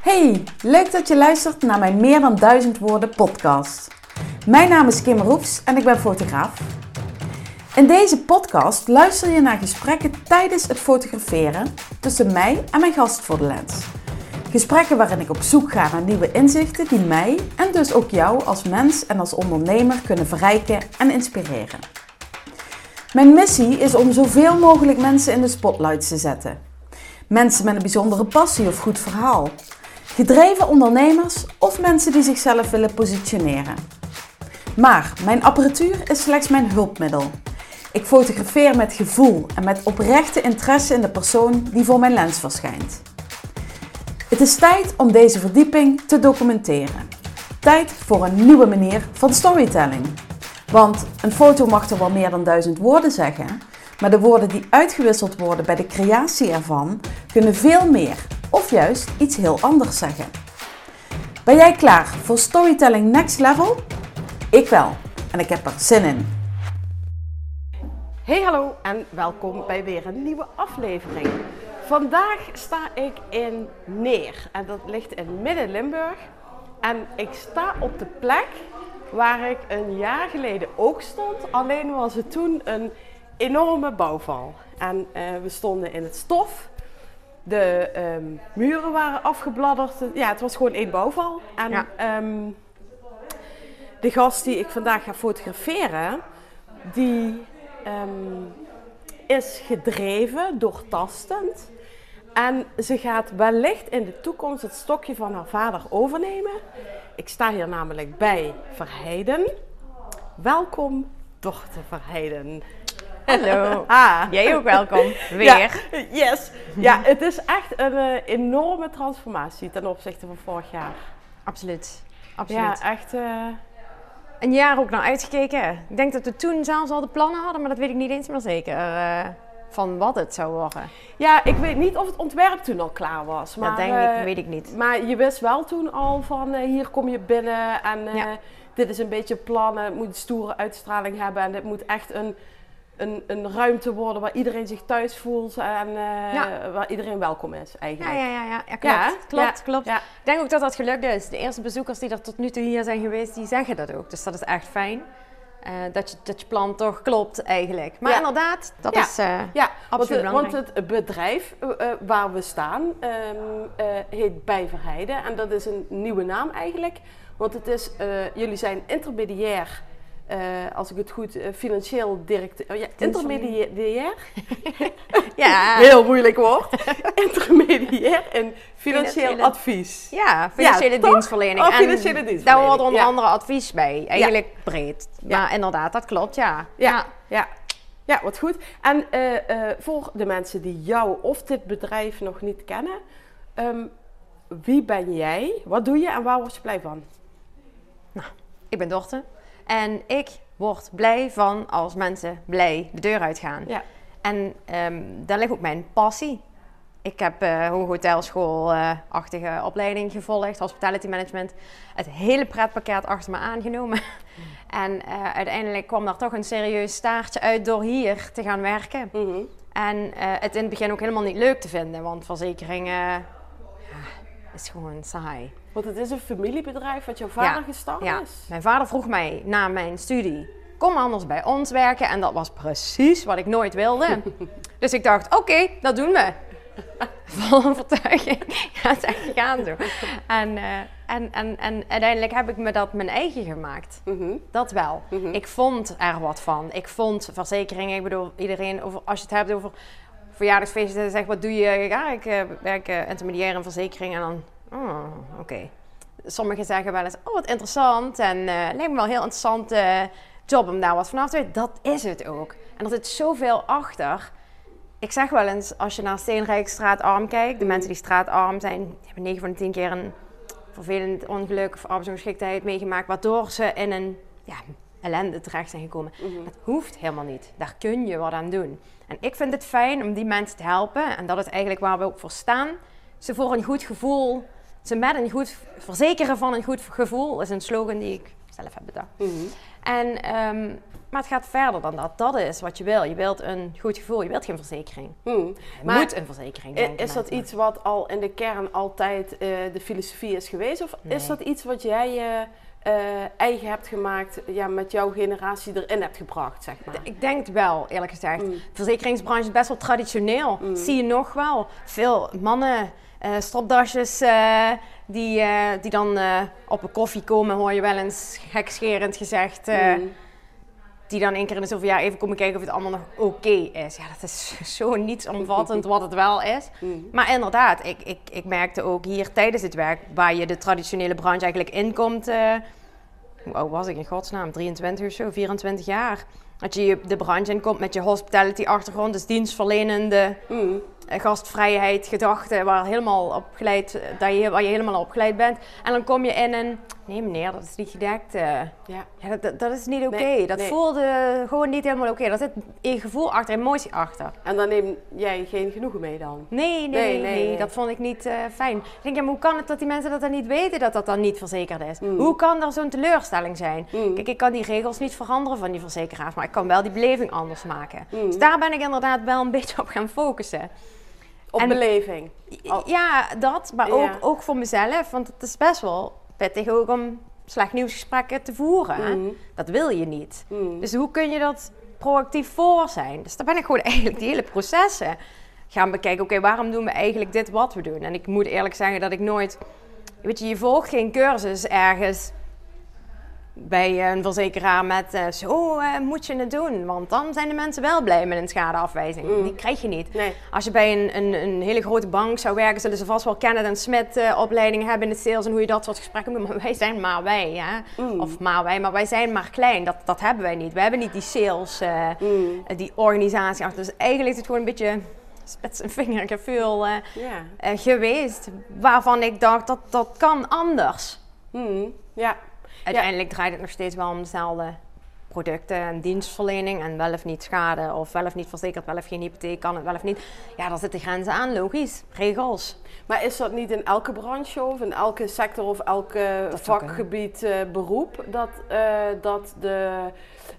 Hey, leuk dat je luistert naar mijn Meer dan Duizend Woorden podcast. Mijn naam is Kim Roefs en ik ben fotograaf. In deze podcast luister je naar gesprekken tijdens het fotograferen tussen mij en mijn gast voor de lens. Gesprekken waarin ik op zoek ga naar nieuwe inzichten die mij en dus ook jou als mens en als ondernemer kunnen verrijken en inspireren. Mijn missie is om zoveel mogelijk mensen in de spotlight te zetten. Mensen met een bijzondere passie of goed verhaal. Gedreven ondernemers of mensen die zichzelf willen positioneren. Maar mijn apparatuur is slechts mijn hulpmiddel. Ik fotografeer met gevoel en met oprechte interesse in de persoon die voor mijn lens verschijnt. Het is tijd om deze verdieping te documenteren. Tijd voor een nieuwe manier van storytelling. Want een foto mag er wel meer dan duizend woorden zeggen, maar de woorden die uitgewisseld worden bij de creatie ervan kunnen veel meer of juist iets heel anders zeggen. Ben jij klaar voor Storytelling Next Level? Ik wel en ik heb er zin in. Hey hallo en welkom bij weer een nieuwe aflevering. Vandaag sta ik in Neer en dat ligt in Midden-Limburg. En ik sta op de plek waar ik een jaar geleden ook stond, alleen was het toen een enorme bouwval. En uh, we stonden in het stof. De um, muren waren afgebladderd. Ja, het was gewoon één bouwval. En ja. um, de gast die ik vandaag ga fotograferen, die um, is gedreven, doortastend. En ze gaat wellicht in de toekomst het stokje van haar vader overnemen. Ik sta hier namelijk bij Verheiden. Welkom, dochter Verheiden. Hallo. Ah. Jij ook welkom. Weer. Ja, yes. Ja, het is echt een uh, enorme transformatie ten opzichte van vorig jaar. Absoluut. Absoluut. Ja, echt. Uh... Een jaar ook naar uitgekeken. Ik denk dat we toen zelfs al de plannen hadden, maar dat weet ik niet eens meer zeker. Uh, van wat het zou worden. Ja, ik weet niet of het ontwerp toen al klaar was. Maar, dat denk ik, weet ik niet. Maar je wist wel toen al van hier kom je binnen en ja. dit is een beetje plannen. Het moet een stoere uitstraling hebben en het moet echt een, een, een ruimte worden waar iedereen zich thuis voelt en ja. waar iedereen welkom is eigenlijk. Ja, ja, ja, ja. klopt. Ja, klopt, klopt. Ik denk ook dat dat gelukt is. De eerste bezoekers die er tot nu toe hier zijn geweest, die zeggen dat ook. Dus dat is echt fijn. Uh, dat, je, dat je plan toch klopt eigenlijk. Maar inderdaad, dat is uh, ja, absoluut want, want het bedrijf waar we staan um, heet Bijverheiden. En dat is een nieuwe naam eigenlijk. Want het is, jullie zijn intermediair, als ik het goed, financieel directeur... Oh ja, intermediair? ja. Heel moeilijk woord. intermediair en financieel advies. Ja, financiële ja, dienstverlening. Oh, financiële en dienstverlening. Daar hoort onder andere advies bij. Eigenlijk breed. Maar inderdaad, dat klopt, ja. Ja, ja. ja. wat goed. En uh, voor de mensen die jou of dit bedrijf nog niet kennen, um, wie ben jij? Wat doe je en waar word je blij van? Nou, ik ben Dorte. En ik word blij van als mensen blij de deur uitgaan. Ja. En um, daar ligt ook mijn passie. Ik heb uh, hotelschool-achtige uh, opleiding gevolgd, hospitality management. Het hele pretpakket achter me aangenomen. Mm. en uh, uiteindelijk kwam daar toch een serieus staartje uit door hier te gaan werken. Mm -hmm. En uh, het in het begin ook helemaal niet leuk te vinden, want verzekeringen ja, is gewoon saai. Want het is een familiebedrijf wat jouw vader ja, gestart ja. is? Mijn vader vroeg mij na mijn studie, kom anders bij ons werken. En dat was precies wat ik nooit wilde. dus ik dacht, oké, okay, dat doen we. Vol overtuiging. ja, het is echt gegaan zo. En, uh, en, en, en uiteindelijk heb ik me dat mijn eigen gemaakt. Mm -hmm. Dat wel. Mhm. Mm -hmm. Ik vond er wat van. Ik vond verzekeringen, ik bedoel, iedereen, over, als je het hebt over verjaardagsfeesten, zeg wat doe je? Ja, ik uh, werk uh, intermediair in verzekering en dan, oh, oké. Okay. Sommigen zeggen wel eens, oh wat interessant en uh, lijkt me wel een heel interessante job om daar wat vanaf te weten. Dat is het ook. En er zit zoveel achter. Ik zeg wel eens, als je naar Steenrijk straatarm kijkt, de mensen die straatarm zijn, die hebben 9 van de 10 keer een vervelend ongeluk of arbeidsongeschiktheid meegemaakt, waardoor ze in een ja, ellende terecht zijn gekomen. Mhm. Mm -hmm. Dat hoeft helemaal niet. Daar kun je wat aan doen. En ik vind het fijn om die mensen te helpen, en dat is eigenlijk waar we ook voor staan. Ze voor een goed gevoel, ze met een goed verzekeren van een goed gevoel, is een slogan die ik zelf heb bedacht. Mm -hmm. En um, Maar het gaat verder dan dat. Dat is wat je wil. Je wilt een goed gevoel. Je wilt geen verzekering. Je Maar moet een verzekering denken Is dat iets wat al in de kern altijd eh, de filosofie is geweest? Of Nee. is dat iets wat jij eh, eh, eigen hebt gemaakt, ja, met jouw generatie erin hebt gebracht, zeg maar? Ik denk het wel, eerlijk gezegd. Mm. De verzekeringsbranche is best wel traditioneel. Zie je nog wel. Veel mannen, eh stropdasjes, eh, die, eh, die dan op een koffie komen, hoor je wel eens gekscherend gezegd. eh, Mm. Die dan één keer in de zoveel jaar even komen kijken of het allemaal nog oké is. Ja, dat is zo nietsomvattend wat het wel is. Mm. Maar inderdaad, ik, ik, ik merkte ook hier tijdens het werk, waar je de traditionele branche eigenlijk inkomt. hoe oud was ik in godsnaam? 23 of zo, 24 jaar. Dat je de branche inkomt met je hospitality achtergrond, dus dienstverlenende Mm. Eh, gastvrijheid, gedachten, waar, helemaal opgeleid, eh, dat je, waar je helemaal opgeleid bent. En dan kom je in een, nee meneer, dat is niet gedekt. eh. Ja. ja, dat- dat, is niet oké. Nee, dat nee. voelde gewoon niet helemaal oké. Daar zit een gevoel achter, emotie achter. En dan neem jij geen genoegen mee dan? Nee, nee, Nee, dat vond ik niet fijn. Ik denk, ja, hoe kan het dat die mensen dat dan niet weten dat dat dan niet verzekerd is? Mm. Hoe kan er zo'n teleurstelling zijn? Mm. Kijk, ik kan die regels niet veranderen van die verzekeraars, maar ik kan wel die beleving anders maken. Mm. Dus daar ben ik inderdaad wel een beetje op gaan focussen. Op En- beleving. Oh. Ja, dat, maar Ja. ook, ook voor mezelf, want het is best wel pittig ook om slecht nieuwsgesprekken te voeren. Mm. Dat wil je niet. Mm. Dus hoe kun je dat proactief voor zijn? Dus daar ben ik gewoon eigenlijk die hele processen gaan bekijken. Oké, waarom doen we eigenlijk dit wat we doen? En ik moet eerlijk zeggen dat ik nooit... Weet je, je volgt geen cursus ergens bij een verzekeraar met... eh, zo eh, moet je het doen, want dan zijn de mensen wel blij met een schadeafwijzing. Mm. Die krijg je niet. Nee. Als je bij een, een, een hele grote bank zou werken, zullen ze vast wel Kenneth en Smith eh, opleiding hebben in de sales en hoe je dat soort gesprekken moet. Maar wij zijn maar wij, hè? Mm. Of maar wij, maar wij zijn maar klein. Dat, dat hebben wij niet. We hebben niet die sales, Mm. die organisatie. Dus eigenlijk is het gewoon een beetje spits en vingergevoel eh, geweest. Waarvan ik dacht, dat, dat kan anders. Ja. Uiteindelijk draait het nog steeds wel om dezelfde producten en dienstverlening. En wel of niet schade, of wel of niet verzekerd, wel of geen hypotheek, kan het wel of niet. Ja, daar zitten grenzen aan, logisch. Regels. Maar is dat niet in elke branche of in elke sector of elke Dat vakgebied eh, beroep dat, eh, dat de,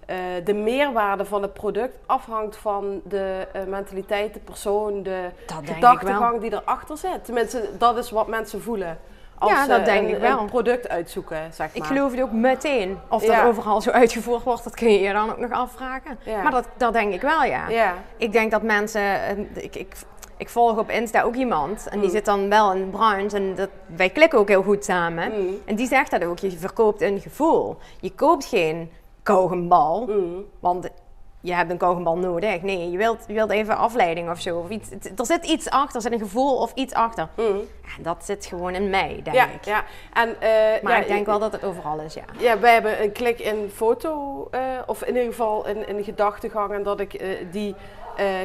eh, de meerwaarde van het product afhangt van de mentaliteit, de persoon, de gedachtegang die erachter zit? Tenminste, dat is wat mensen voelen als Ja, dat denk een, ik wel. een product uitzoeken, zeg Ik maar. geloof het ook meteen. Of Ja. dat overal zo uitgevoerd wordt, dat kun je je dan ook nog afvragen. Ja. Maar dat, dat denk ik wel, ja. Ja. Ik denk dat mensen... eh, Ik, ik, ik volg op Insta ook iemand en die Mm. zit dan wel in de branche en dat, wij klikken ook heel goed samen. Mm. En die zegt dat ook, je verkoopt een gevoel. Je koopt geen kauwgombal, Mm. want je hebt een kauwgombal nodig. Nee, je wilt, je wilt even afleiding of zo. Of iets. Er zit iets achter, er zit een gevoel of iets achter. Mm. En dat zit gewoon in mij, denk Ja, ik. ja. En, eh, Maar ja, ik denk wel dat het overal is, ja. Ja, wij hebben een klik in foto, eh, of in ieder geval in, in gedachtegang. En dat ik eh, die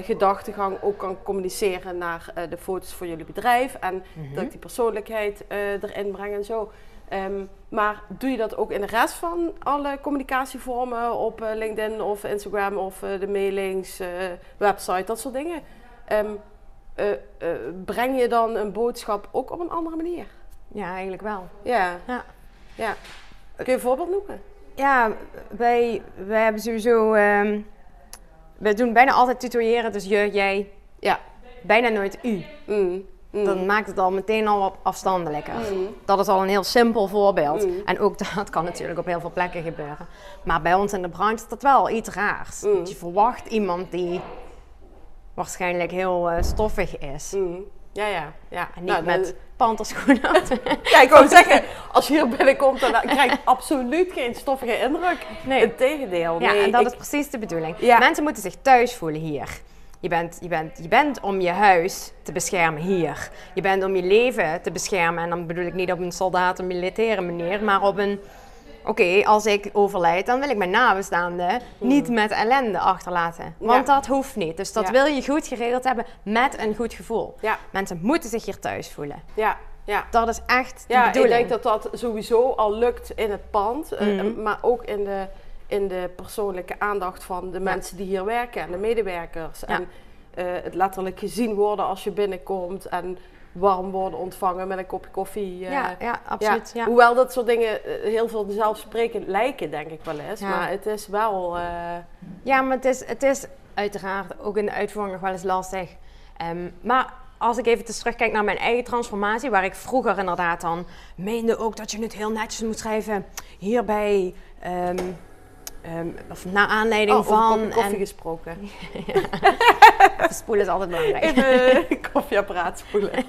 gedachtegang ook kan communiceren naar de foto's voor jullie bedrijf. En Mhm. dat ik die persoonlijkheid erin breng en zo. Ehm, maar doe je dat ook in de rest van alle communicatievormen op eh, LinkedIn of Instagram of eh, de mailings, eh, website, dat soort dingen? Ehm, eh, eh, breng je dan een boodschap ook op een andere manier? Ja, eigenlijk wel. Ja. Ja. ja. Kun je een voorbeeld noemen? Ja, wij, wij hebben sowieso... ehm we doen bijna altijd tutoyeren, dus je, jij. Ja. Bijna nooit u. Mm. Mm. Dan maakt het al meteen al wat afstandelijker. Mm. Dat is al een heel simpel voorbeeld. Mm. En ook dat kan natuurlijk op heel veel plekken gebeuren. Maar bij ons in de branche is dat wel iets raars. Mm. Want je verwacht iemand die waarschijnlijk heel eh, stoffig is. Mm. Ja, ja, ja. En niet Nou, met panterschoenen. Ja, ik wou zeggen, als je hier binnenkomt, dan krijg je absoluut geen stoffige indruk. Nee. Integendeel. Ja, nee, en dat ik- is precies de bedoeling. Ja. Mensen moeten zich thuis voelen hier. Je bent, je, bent, je bent om je huis te beschermen hier. Je bent om je leven te beschermen. En dan bedoel ik niet op een soldaat, een militaire manier, maar op een... Oké, als ik overlijd, dan wil ik mijn nabestaanden niet met ellende achterlaten. Want Ja. dat hoeft niet. Dus dat Ja. wil je goed geregeld hebben met een goed gevoel. Ja, Mensen moeten zich hier thuis voelen. ja, ja. Dat is echt de Ja, ik denk dat dat sowieso al lukt in het pand, eh, Mhm. maar ook in de, in de persoonlijke aandacht van de mensen die hier werken en de medewerkers. En eh, het letterlijk gezien worden als je binnenkomt en warm worden ontvangen met een kopje koffie. eh, ja, ja, absoluut. Ja. Hoewel dat soort dingen eh, heel veel zelfsprekend lijken, denk ik wel eens. Ja. Maar het is wel... Ja, maar het is, het is uiteraard ook in de uitvoering nog wel eens lastig. Ehm, maar als ik even terugkijk naar mijn eigen transformatie, waar ik vroeger inderdaad dan meende ook dat je het heel netjes moet schrijven. Hierbij, ehm, ehm, of naar aanleiding oh, over van. kopje koffie en gesproken. spoelen is altijd belangrijk. Even koffieapparaat spoelen.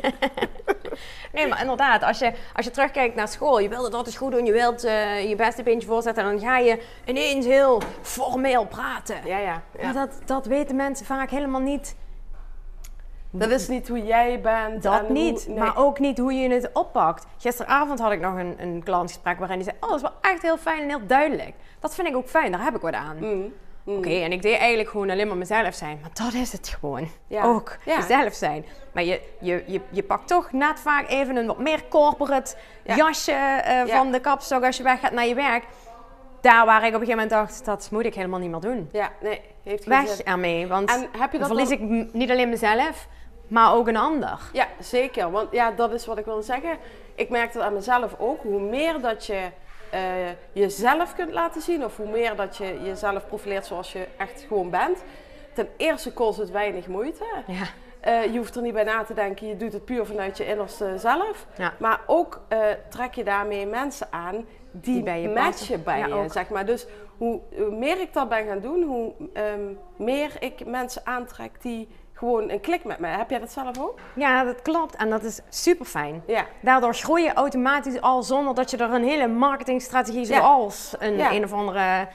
Nee, maar inderdaad, als je, als je terugkijkt naar school, je wilt het altijd goed doen, je wilt eh, je beste beentje voorzetten, en dan ga je ineens heel formeel praten. Ja, ja. ja. Maar dat, dat weten mensen vaak helemaal niet. Dat is niet hoe jij bent. Dat hoe- niet, nee. maar ook niet hoe je het oppakt. Gisteravond had ik nog een, een klantgesprek waarin hij zei: Oh, dat is wel echt heel fijn en heel duidelijk. Dat vind ik ook fijn, daar heb ik wat aan. Mm, mm. Oké, en ik deed eigenlijk gewoon alleen maar mezelf zijn. Maar dat is het gewoon. Ja. Ook Ja. jezelf zijn. Maar je, je, je, je pakt toch net vaak even een wat meer corporate Ja. jasje eh, van de kapstok als je weggaat naar je werk. Daar waar ik op een gegeven moment dacht, dat moet ik helemaal niet meer doen. Ja, nee, heeft geen Weg zin. ermee, want En heb je dan dat verlies dan- ik niet alleen mezelf, maar ook een ander. Ja, zeker. Want ja, dat is wat ik wil zeggen. Ik merk dat aan mezelf ook. Hoe meer dat je eh, jezelf kunt laten zien, of hoe meer dat je jezelf profileert zoals je echt gewoon bent. Ten eerste kost het weinig moeite. Ja. Eh, je hoeft er niet bij na te denken, je doet het puur vanuit je innerste zelf. Ja. Maar ook eh, trek je daarmee mensen aan die, Die bij je matchen bij Ja, je, ook. zeg maar. Dus hoe, hoe meer ik dat ben gaan doen, hoe ehm, meer ik mensen aantrek die gewoon een klik met mij. Heb jij dat zelf ook? Ja, dat klopt. En dat is super fijn. Ja. Daardoor groei je automatisch al zonder dat je er een hele marketingstrategie Ja. zoals een Ja. een of andere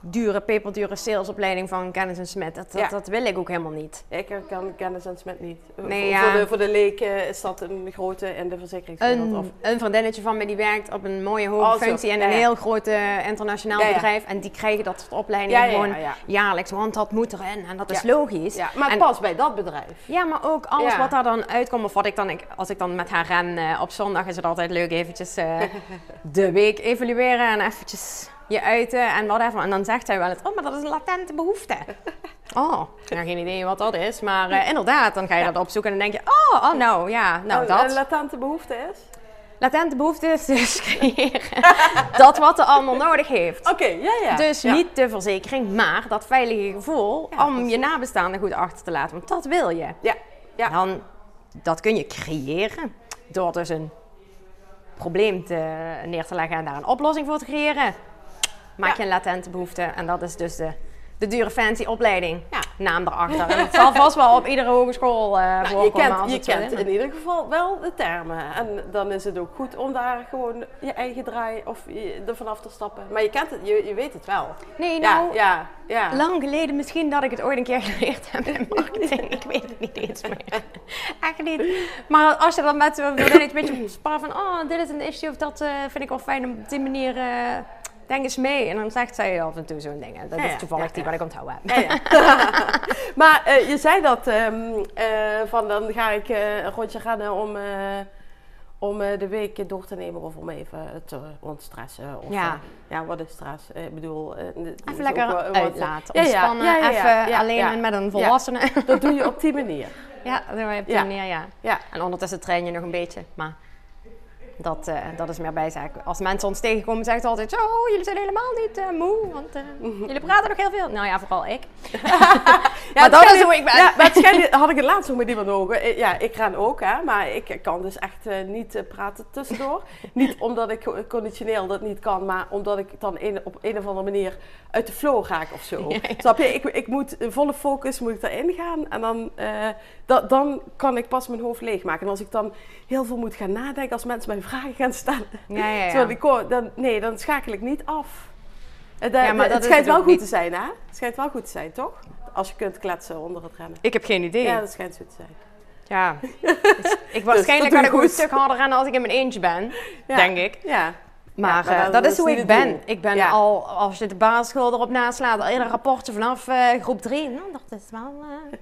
dure, peperdure salesopleiding van Kennis en Smit. Dat, dat, Ja. dat wil ik ook helemaal niet. Ik kan kennis en smet niet. Nee, voor, ja. voor, de, voor de leken is dat een grote in de verzekeringswereld. Of, Een, een vriendinnetje van me die werkt op een mooie hoge Oh, functie in Ja, een heel groot internationaal bedrijf. En die krijgen dat soort opleidingen gewoon ja, ja. jaarlijks, want dat moet erin en dat is logisch. ja, maar En- past bij dat bedrijf. Ja, maar ook alles wat daar dan uitkomt. Of wat ik dan, als ik dan met haar ren eh, op zondag, is het altijd leuk eventjes eh, de week evalueren en eventjes je uiten en whatever. En dan zegt zij wel eens, oh, maar dat is een latente behoefte. Oh, nou, geen idee wat dat is. Maar eh, inderdaad, dan ga je dat opzoeken en dan denk je, oh, oh nou, ja, nou Een- dat. Een latente behoefte is? Latente behoefte is dus creëren dat wat de ander nodig heeft. Oké, ja, ja. Dus Ja. niet de verzekering, maar dat veilige gevoel Ja, om je nabestaanden goed achter te laten. Want dat wil je. Ja, ja. Dan, dat kun je creëren door dus een probleem te, neer te leggen en daar een oplossing voor te creëren. Maak je een latente behoefte en dat is dus de, de dure fancy opleiding. Naam erachter. En het zal vast wel op iedere hogeschool je voorkomen kent, je het zo kent in ieder geval wel de termen. En dan is het ook goed om daar gewoon je eigen draai of je, er vanaf te stappen. Maar je kent het, je, je weet het wel. Nee, nou, ja, ja. lang geleden misschien dat ik het ooit een keer geleerd heb in marketing. ik weet het niet eens meer. Echt niet. Maar als je dan met een beetje spar van... Oh, dit is een issue of dat eh, vind ik wel fijn om op die manier... eh, denk eens mee. En dan zegt zij af en toe zo'n ding. Dat Ja, is toevallig ja, die ja. wat ik onthouden heb. Ja, ja. maar eh, je zei dat ehm, eh, van dan ga ik eh, een rondje rennen om, om de week door te nemen of om even te ontstressen. Of, Ja. ja, wat is stress? Ik bedoel, Even lekker wel- uitlaten, ontspannen. even alleen met een volwassene. Dat doe je op die manier. Ja, dat doe je op die manier, ja. Ja. En ondertussen train je nog een beetje. Maar dat, eh, dat is meer bijzaak. Als mensen ons tegenkomen, zeggen ze altijd... Zo, jullie zijn helemaal niet eh, moe, want eh, jullie praten nog heel veel. Nou ja, vooral ik. Ja, Maar dat is hoe ik ben. Ja, maar het schijnt- had ik het laatst nog met iemand over. Ja, ik ren ook, hè, maar ik kan dus echt niet praten tussendoor. niet omdat ik co- conditioneel dat niet kan, maar omdat ik dan een, op een of andere manier uit de flow raak of zo. Snap je? Ik, ik moet volle focus moet ik daarin gaan en dan, da- dan kan ik pas mijn hoofd leegmaken. En als ik dan heel veel moet gaan nadenken, als mensen mij vragen gaan stellen, Ja, ja, ja. ik hoor, dan, nee, dan schakel ik niet af. Eh, da- Ja, maar het schijnt het wel goed niet. te zijn, hè? Het schijnt wel goed te zijn, toch? Als je kunt kletsen onder het rennen. Ik heb geen idee. Ja, Ja, dat schijnt zo te zijn. ik waarschijnlijk doe ga je ik ook een goed. stuk harder rennen als ik in mijn eentje ben. Ja. Denk ik. Ja. Maar, maar eh, dat- is hoe ik het ben. Ik ben Ja. al, als je de basisschool erop naslaat, al hele rapporten vanaf eh, groep 3. Nou, dat is wel eh,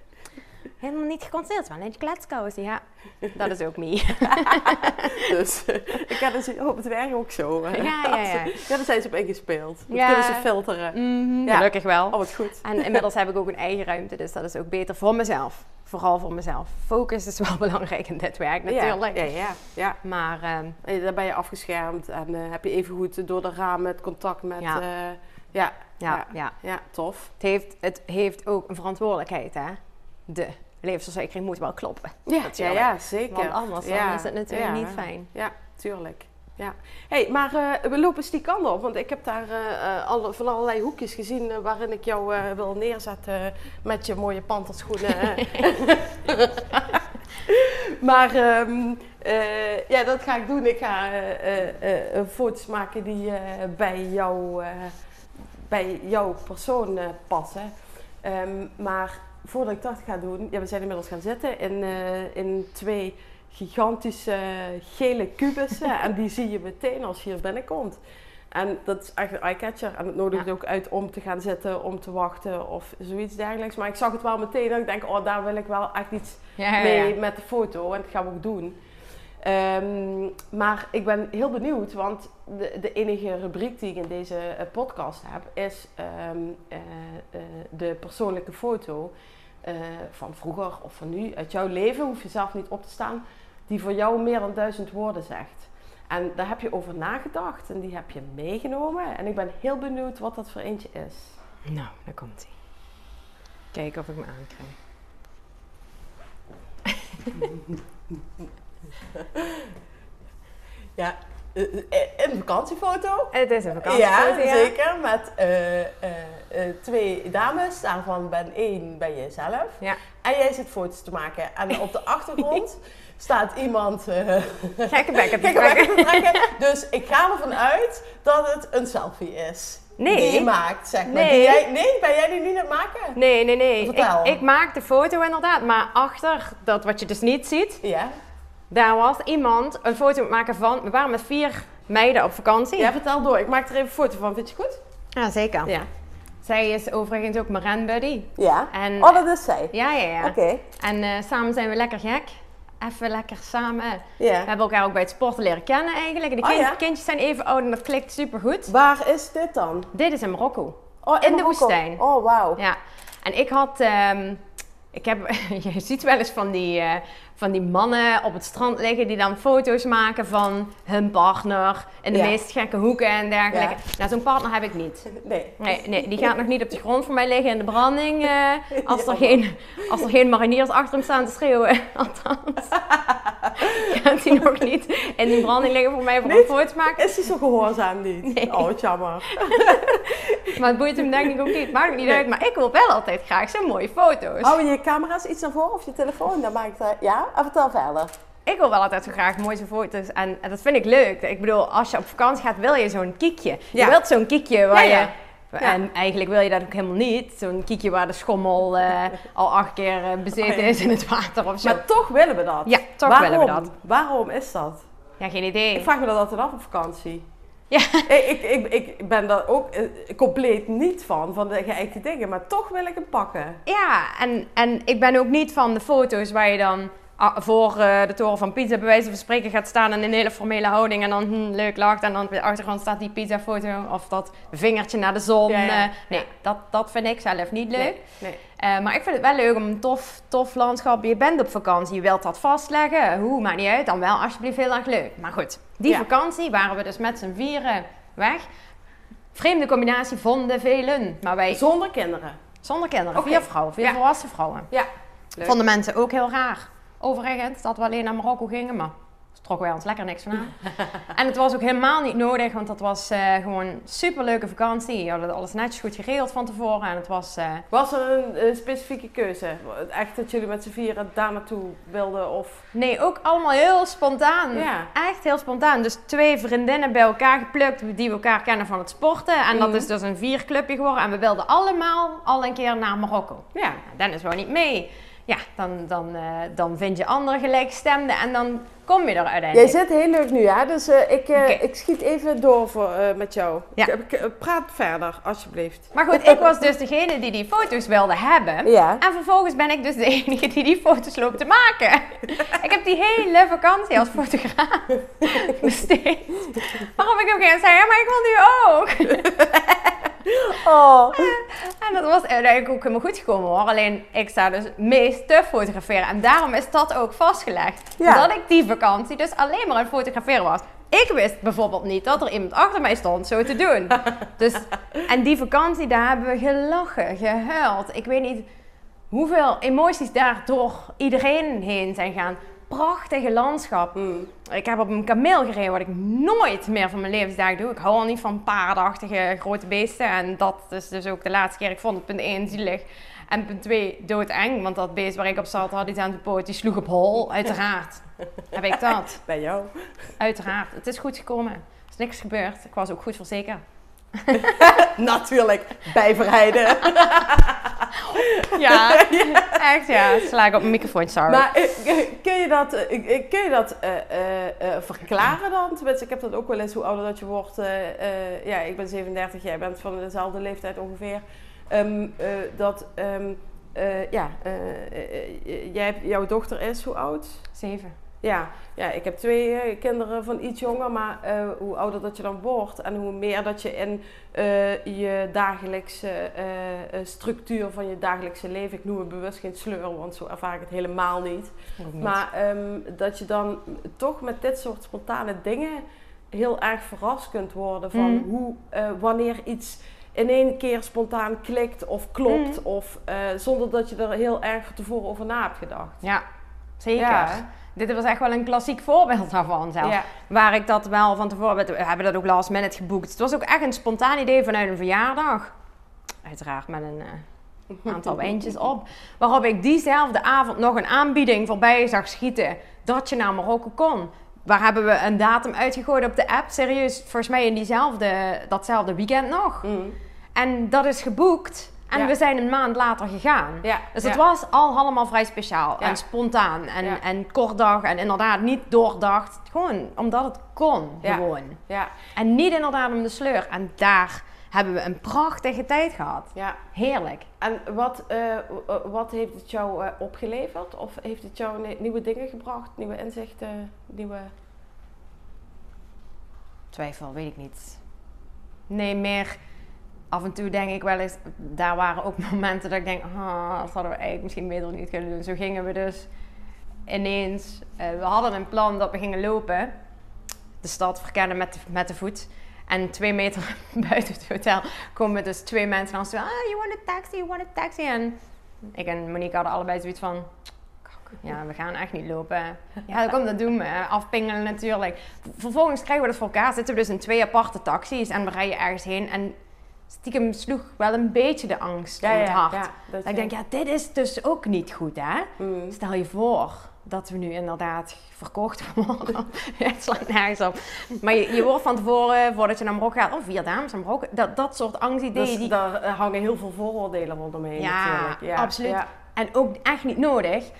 helemaal niet. Het is wel een kletskousen, ja. Dat is ook me. Dus eh, ik heb dus op het werk ook zo. eh. Ja, ja, ja. Ja, daar zijn ze op ingespeeld. Dat Ja. kunnen ze filteren. Mhm, Ja. Gelukkig wel. Oh, wat goed. En inmiddels heb ik ook een eigen ruimte, dus dat is ook beter voor mezelf. vooral voor mezelf. Focus is wel belangrijk in dit werk Ja, natuurlijk. Ja, ja, ja. Maar ehm, En dan ben je afgeschermd en eh, heb je even goed door de ramen het contact met... Ja. Ja, ja, ja, ja, ja. ja, tof. Het, heeft, het heeft ook een verantwoordelijkheid, hè. De levensverzekering moet wel kloppen. Ja, ja, Natuurlijk. ja zeker. Want anders dan is het natuurlijk ja. niet fijn. Ja, tuurlijk. Ja. Hey, maar eh, we lopen eens die kant op, want ik heb daar eh, eh, alle, van allerlei hoekjes gezien waarin ik jou wil neerzetten met je mooie panterschoenen. maar ehm, eh, ja, dat ga ik doen. Ik ga foto's maken die bij, jou, bij jouw persoon passen. Ehm, maar voordat ik dat ga doen, ja, we zijn inmiddels gaan zitten in, eh, in twee gigantische gele kubussen. en die zie je meteen als je hier binnenkomt. En dat is echt een eyecatcher. En het nodigt Ja. ook uit om te gaan zitten, om te wachten of zoiets dergelijks. Maar ik zag het wel meteen en ik denk, oh, daar wil ik wel echt iets Ja, ja, mee met de foto. En dat gaan we ook doen. Ehm, maar ik ben heel benieuwd, want de, de enige rubriek die ik in deze eh, podcast heb, is ehm, eh, eh, de persoonlijke foto eh, van vroeger of van nu, uit jouw leven, hoef je zelf niet op te staan, die voor jou meer dan duizend woorden zegt. En daar heb je over nagedacht en die heb je meegenomen. En ik ben heel benieuwd wat dat voor eentje is. Nou, daar komt hij. Kijken of ik me aankrijg. Ja, eh, een vakantiefoto. Het is een vakantiefoto, ja, zeker. Met eh, eh, eh, twee dames. Daarvan ben één ben je zelf. Ja. En jij zit foto's te maken. En op de achtergrond staat iemand eh Gekke bekken te. Dus ik ga ervan uit dat het een selfie is. Nee. Die je maakt, zeg maar. Nee. Jij, nee, ben jij die niet aan het maken? Nee, nee, nee. Vertel. Ik, ik maak de foto inderdaad, maar achter dat wat je dus niet ziet, Ja. Daar was iemand een foto maken van. We waren met vier meiden op vakantie. Ja, vertel door. Ik maak er even een foto van. Vind je goed? Ja, zeker. Ja. Zij is overigens ook mijn renbuddy. Ja. En, Oh, dat is zij. Ja, ja, ja. Oké. En eh, samen zijn we lekker gek. Even lekker samen. We Ja. hebben elkaar ook bij het sporten leren kennen eigenlijk. De Oh, kind- ja? kindjes zijn even oud en dat klikt super goed. Waar is dit dan? Dit is in Marokko. Oh, In de Marokko. woestijn. Oh, wauw. Ja. En ik had... ehm, ik heb, je ziet wel eens van die, eh, van die mannen op het strand liggen die dan foto's maken van hun partner in de Ja. meest gekke hoeken en dergelijke. Ja. Nou, zo'n partner heb ik niet. Nee. Nee, nee, die gaat nog niet op de grond voor mij liggen in de branding. eh, als, er geen, als er geen mariniers achter hem staan te schreeuwen. Althans. gaat hij nog niet in die branding liggen voor mij voor een Niet? foto te maken. Is hij zo gehoorzaam niet? Nee. Oh, jammer. Maar het boeit hem denk ik ook niet. Maakt niet Nee. uit. Maar ik wil wel altijd graag zo'n mooie foto's. Hou je camera's iets naar voren of je telefoon? Dan maak ik dat... Ja? En vertel verder. Ik wil wel altijd zo graag mooie foto's. En, en dat vind ik leuk. Ik bedoel, als je op vakantie gaat, wil je zo'n kiekje. Ja. Je wilt zo'n kiekje waar Ja, ja. je... En eigenlijk wil je dat ook helemaal niet. Zo'n kiekje waar de schommel eh, al acht keer eh, bezeten Oh, ja. is in het water of zo. Maar toch willen we dat. Ja, toch Waarom? willen we dat. Waarom is dat? Ja, geen idee. Ik vraag me dat altijd af op vakantie. Ja. Ik, ik, ik, ben daar ook eh, compleet niet van, van de geëikte dingen. Maar toch wil ik hem pakken. Ja, en, en ik ben ook niet van de foto's waar je dan voor eh, de toren van Pisa bij wijze van spreken gaat staan in een hele formele houding en dan hm, leuk lacht en dan op de achtergrond staat die pizza-foto of dat vingertje naar de zon. Ja, ja. eh, nee, dat, dat vind ik zelf niet leuk. Nee. nee. Eh, maar ik vind het wel leuk om een tof, tof landschap. Je bent op vakantie, je wilt dat vastleggen. Hoe, maakt niet uit. Dan wel alsjeblieft heel erg leuk. Maar goed, die Ja. vakantie waren we dus met z'n vieren weg. Vreemde combinatie vonden velen. Maar wij Zonder kinderen. zonder kinderen, vier vrouwen, vier volwassen vrouwen. Ja. Leuk. Vonden mensen ook heel raar. Overigens, dat we alleen naar Marokko gingen, maar trokken wij ons lekker niks van aan. en het was ook helemaal niet nodig, want dat was eh, gewoon een superleuke vakantie. We hadden alles netjes goed geregeld van tevoren en het was... eh, Was er een specifieke keuze? Echt dat jullie met z'n vieren daar naartoe wilden? Of... Nee, ook allemaal heel spontaan. Ja. Echt heel spontaan. Dus twee vriendinnen bij elkaar geplukt die we elkaar kennen van het sporten. En dat Mhm. is dus een vierclubje geworden. En we wilden allemaal al een keer naar Marokko. Ja. Dennis wou niet mee. Ja, dan, dan, eh, dan vind je andere gelijkgestemden en dan kom je er Jij uiteindelijk. zit heel leuk nu, hè? Dus eh, ik, eh, ik schiet even door voor, met jou. Ja. Praat verder, alsjeblieft. Maar goed, ik was dus degene die die foto's wilde hebben. Ja. En vervolgens ben ik dus de enige die die foto's loopt te maken. ik heb die hele vakantie als fotograaf besteed. Waarop ik ook zeggen, ja, maar ik wil nu ook. Oh. En dat was uiteindelijk ook helemaal goed gekomen hoor. Alleen ik sta dus meest te fotograferen. En daarom is dat ook vastgelegd. Ja. Dat ik die vakantie dus alleen maar aan het fotograferen was. Ik wist bijvoorbeeld niet dat er iemand achter mij stond zo te doen. Dus, en die vakantie, daar hebben we gelachen, gehuild. Ik weet niet hoeveel emoties daar door iedereen heen zijn gaan. Prachtige landschap. Mm. Ik heb op een kameel gereden, wat ik nooit meer van mijn levensdagen doe. Ik hou al niet van paardachtige grote beesten. En dat is dus ook de laatste keer. Ik vond het punt 1 zielig. En punt 2 doodeng. Want dat beest waar ik op zat had iets aan de poot. Die sloeg op hol. Uiteraard. heb ik dat. Bij jou. Uiteraard. Het is goed gekomen. Er is niks gebeurd. Ik was ook goed verzekerd. Natuurlijk. Bijverheiden. Ja, echt ja. Sla ik op mijn microfoon, sorry. Maar eh, eh, kun je dat, eh, kun je dat verklaren dan? Tenminste, ik heb dat ook wel eens, hoe ouder dat je wordt. ja, ik ben 37, jij bent van dezelfde leeftijd ongeveer. Ehm, eh, dat, ehm, eh, ja, jij, jouw dochter is hoe oud? Zeven. Ja, ja ik heb twee eh, kinderen van iets jonger, maar eh, hoe ouder dat je dan wordt en hoe meer dat je in eh, je dagelijkse structuur van je dagelijkse leven, ik noem het bewust geen sleur, want zo ervaar ik het helemaal niet. Maar ehm, dat je dan toch met dit soort spontane dingen heel erg verrast kunt worden van Mhm. hoe, wanneer iets in één keer spontaan klikt of klopt, Mhm. of zonder dat je er heel erg tevoren over na hebt gedacht. Ja, zeker. Ja. Dit was echt wel een klassiek voorbeeld daarvan zelf. Ja. Waar ik dat wel van tevoren... We hebben dat ook last minute geboekt. Het was ook echt een spontaan idee vanuit een verjaardag. Uiteraard met een eh, aantal wijntjes op. Waarop ik diezelfde avond nog een aanbieding voorbij zag schieten. Dat je naar Marokko kon. Waar hebben we een datum uitgegooid op de app? Serieus, volgens mij in diezelfde, datzelfde weekend nog. Mm. En dat is geboekt. En Ja. we zijn een maand later gegaan. Ja, Dus ja. het was al allemaal vrij speciaal en spontaan en, en kortdag en inderdaad niet doordacht. Gewoon omdat het kon, gewoon. Ja, En niet inderdaad om de sleur. En daar hebben we een prachtige tijd gehad. ja. Heerlijk. En wat, eh, w- wat heeft het jou eh, opgeleverd? Of heeft het jou ni- nieuwe dingen gebracht, nieuwe inzichten, nieuwe... Twijfel, weet ik niet. Nee, meer af en toe denk ik wel eens... Daar waren ook momenten dat ik denk... Ah, dat hadden we eigenlijk misschien beter niet kunnen doen. Zo gingen we dus ineens... eh, we hadden een plan dat we gingen lopen. De stad verkennen met de, met de voet. En twee meter buiten het hotel komen dus twee mensen langs. Ah, you want a taxi, you want a taxi. En ik en Monique hadden allebei zoiets van... Ja, we gaan echt niet lopen. Ja, dan dat doen we. Afpingelen natuurlijk. Vervolgens krijgen we dat voor elkaar. Zitten we dus in twee aparte taxis en we rijden ergens heen. En stiekem sloeg wel een beetje de angst om het hart. Dat je- ik denk, ja, dit is dus ook niet goed, hè? Mm. Stel je voor dat we nu inderdaad verkocht worden. het slaat nergens op. Maar je, je wordt van tevoren, voordat je naar Marokko gaat, oh, vier dames naar Marokko. Dat, dat soort angstideeën. Dus die, daar eh, hangen heel veel vooroordelen rondomheen Ja, natuurlijk. absoluut. Ja. En ook echt niet nodig.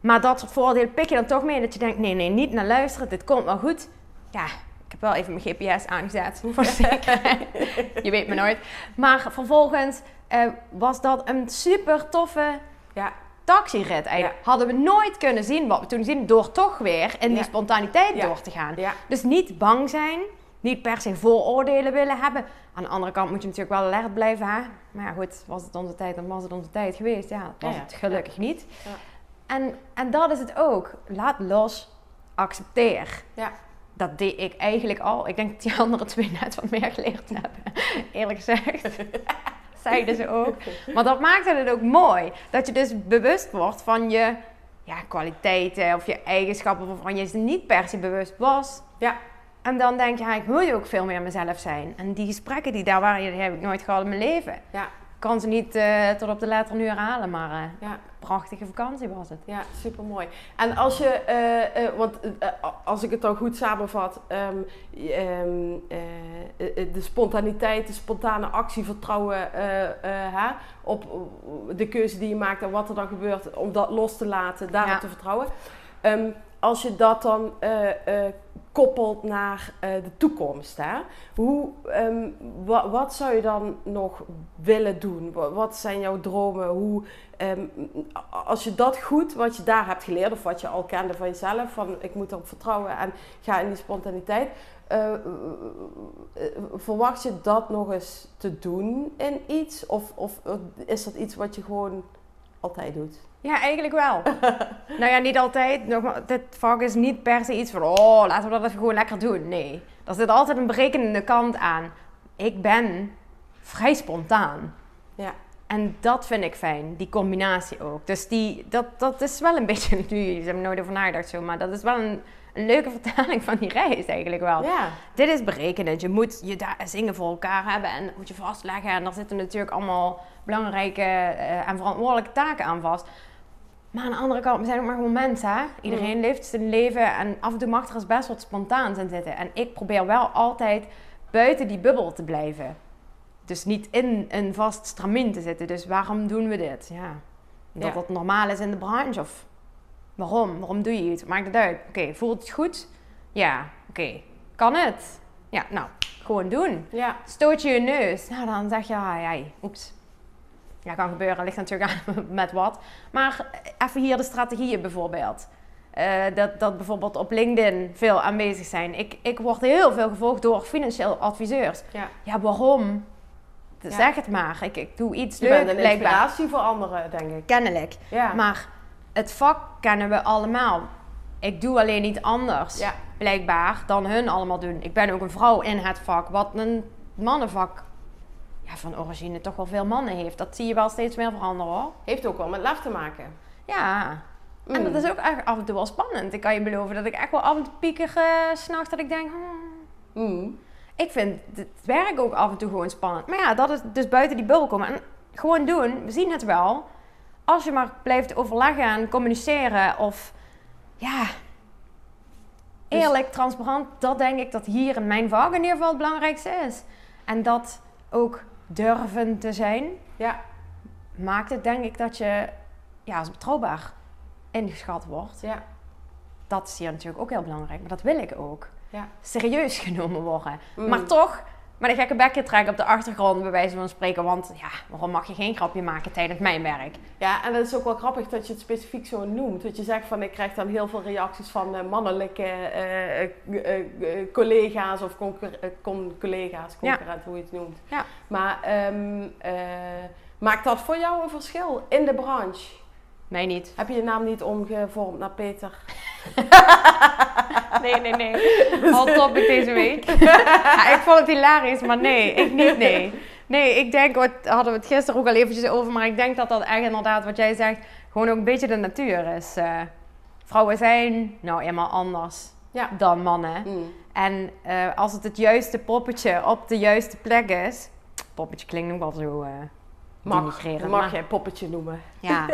Maar dat soort voordelen pik je dan toch mee. Dat je denkt, nee, nee, niet naar luisteren. Dit komt wel goed. Ja, ik heb wel even mijn GPS aangezet. Voor zekerheid. je weet me nooit. Maar vervolgens eh, was dat een super toffe Ja. taxirit. Hadden we nooit kunnen zien wat we toen zien. Door toch weer in die spontaniteit door te gaan. Dus niet bang zijn. Niet per se vooroordelen willen hebben. Aan de andere kant moet je natuurlijk wel alert blijven. Hè? Maar ja, goed, was het onze tijd, dan was het onze tijd geweest. Ja, was Ja, ja. het gelukkig niet. Ja. En, en dat is het ook. Laat los, accepteer. Ja. Dat deed ik eigenlijk al. Ik denk dat die andere twee net wat meer geleerd hebben. Eerlijk gezegd. Zeiden ze ook. Maar dat maakte het ook mooi. Dat je dus bewust wordt van je ja, kwaliteiten of je eigenschappen waarvan je ze niet per se bewust was. Ja. En dan denk je, ja, ik moet ook veel meer mezelf zijn. En die gesprekken die daar waren, die heb ik nooit gehad in mijn leven. Ja. Ik kan ze niet eh, tot op de letter nu herhalen, maar eh Ja. prachtige vakantie was het. Ja, super mooi. En als je, eh, want als ik het dan goed samenvat, ehm, ehm, eh, eh, de spontaniteit, de spontane actie, vertrouwen hè, op de keuze die je maakt en wat er dan gebeurt, om dat los te laten, daarop Ja. te vertrouwen. Ehm, als je dat dan koppelt naar eh, de toekomst. Hè? Hoe, ehm, wa- wat zou je dan nog willen doen? Wa- Wat zijn jouw dromen? Hoe, ehm, als je dat goed, wat je daar hebt geleerd of wat je al kende van jezelf, van ik moet erop vertrouwen en ga in die spontaniteit. eh, verwacht je dat nog eens te doen in iets? Of, of is dat iets wat je gewoon altijd doet? Ja, eigenlijk wel. nou ja, niet altijd. Nogmaals, dit vak is niet per se iets van, oh, laten we dat even gewoon lekker doen. Nee, er zit altijd een berekenende kant aan. Ik ben vrij spontaan. Ja. En dat vind ik fijn, die combinatie ook. Dus die, dat, dat is wel een beetje, nu, ze hebben nooit over nagedacht zo, maar dat is wel een leuke vertaling van die reis eigenlijk wel. Ja. Dit is berekenend. Je moet je daar zingen voor elkaar hebben en dat moet je vastleggen. En daar zitten natuurlijk allemaal belangrijke eh, en verantwoordelijke taken aan vast. Maar aan de andere kant, we zijn ook maar gewoon mensen. Hè? Iedereen leeft zijn leven en af en toe mag er eens best wat spontaans in zitten. En ik probeer wel altijd buiten die bubbel te blijven. Dus niet in een vast stramien te zitten. Dus waarom doen we dit? Ja. Dat Ja. het normaal is in de branche of waarom? Waarom doe je het? Maakt het uit. Oké, voelt het goed? Ja, oké. Kan het? Ja, nou, gewoon doen. Ja. Stoot je je neus? Nou, dan zeg je, ah, ja, oeps. Ja, kan gebeuren. Ligt natuurlijk aan met wat. Maar even hier de strategieën bijvoorbeeld. Eh, dat, dat bijvoorbeeld op LinkedIn veel aanwezig zijn. Ik, ik word heel veel gevolgd door financieel adviseurs. Ja. Ja, waarom? Ja. Zeg het maar. Ik, ik doe iets Je leuk, bent een blijkbaar. inspiratie voor anderen, denk ik. Kennelijk. Ja. Maar het vak kennen we allemaal. Ik doe alleen niet anders, Ja. blijkbaar, dan hun allemaal doen. Ik ben ook een vrouw in het vak, wat een mannenvak ja, van origine toch wel veel mannen heeft. Dat zie je wel steeds meer veranderen hoor. Heeft ook wel met lef te maken. Ja. En Mm. dat is ook echt af en toe wel spannend. Ik kan je beloven dat ik echt wel af en toe pieker 's s'nachts dat ik denk... hmm. Mm. Ik vind het werk ook af en toe gewoon spannend. Maar ja, dat is dus buiten die bubbel komen. En gewoon doen, we zien het wel. Als je maar blijft overleggen en communiceren of... Ja, Dus- eerlijk, transparant. Dat denk ik dat hier in mijn vak in ieder geval het belangrijkste is. En dat ook durven te zijn, Ja. maakt het denk ik dat je ja, als betrouwbaar ingeschat wordt. Ja. Dat is hier natuurlijk ook heel belangrijk. Maar dat wil ik ook. Ja. Serieus genomen worden. Mm. Maar toch, met een gekke bekje trekken op de achtergrond, bij wijze van spreken. Want ja, waarom mag je geen grapje maken tijdens mijn werk? Ja, en dat is ook wel grappig dat je het specifiek zo noemt. Dat je zegt van ik krijg dan heel veel reacties van eh, mannelijke eh, eh, collega's of con- collega's, Ja. concurrent, hoe je het noemt. Ja. Maar ehm, eh, maakt dat voor jou een verschil in de branche? Nee, niet. Heb je je naam niet omgevormd naar Peter? Nee, nee, nee. Hot topic deze week. Ja, ik vond het hilarisch, maar nee, ik niet, nee. Nee, ik denk, wat hadden we het gisteren ook al eventjes over, maar ik denk dat dat echt inderdaad, wat jij zegt, gewoon ook een beetje de natuur is. Eh, vrouwen zijn nou eenmaal anders Ja. dan mannen. Mm. En eh, als het het juiste poppetje op de juiste plek is, poppetje klinkt ook wel zo eh Mag, jij poppetje noemen? ja.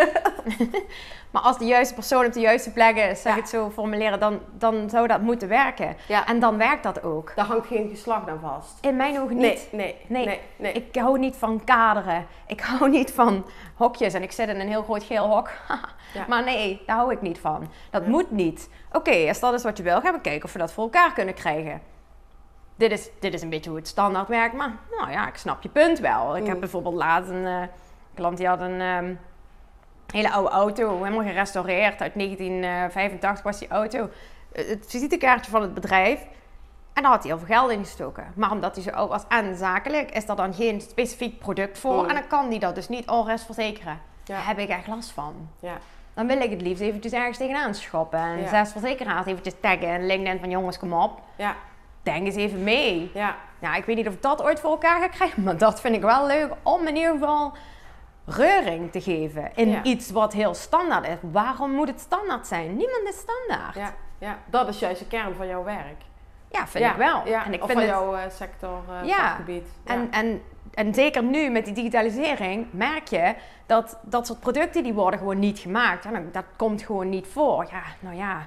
maar als de juiste persoon op de juiste plek is, zeg Ja. ik het zo formuleren, dan, dan zou dat moeten werken. Ja. En dan werkt dat ook. Daar hangt geen geslacht aan vast. In mijn ogen niet. nee, Nee. nee, nee. Ik hou niet van kaderen. Ik hou niet van hokjes. En ik zit in een heel groot geel hok. Ja. Maar nee, daar hou ik niet van. Dat moet niet. Oké, als dat is wat je wil, gaan we kijken of we dat voor elkaar kunnen krijgen. Dit is, dit is een beetje hoe het standaard werkt. Maar nou ja, ik snap je punt wel. Ik Mm. heb bijvoorbeeld laatst een eh, klant die had een ehm, hele oude auto. Helemaal gerestaureerd. Uit 1985 was die auto. Eh, Het visitekaartje van het bedrijf. En daar had hij heel veel geld in gestoken. Maar omdat hij zo oud was en zakelijk, is er dan geen specifiek product voor. Mm. En dan kan hij dat dus niet al rest verzekeren. Ja. Daar heb ik echt last van. Ja. Dan wil ik het liefst eventjes ergens tegenaan schoppen. En Ja. zes verzekeraars eventjes taggen en LinkedIn van jongens, kom op. Ja, Denk eens even mee. ja, Nou, ik weet niet of ik dat ooit voor elkaar ga krijgen. Maar dat vind ik wel leuk om in ieder geval reuring te geven. In Ja. iets wat heel standaard is. Waarom moet het standaard zijn? Niemand is standaard. ja, ja. Dat is juist de kern van jouw werk. Ja, vind ja, ik wel. Ja, en ik of vind van het, jouw eh, sector, eh Ja. En, en, en zeker nu met die digitalisering merk je dat dat soort producten die worden gewoon niet gemaakt. En dat komt gewoon niet voor. Ja, nou ja.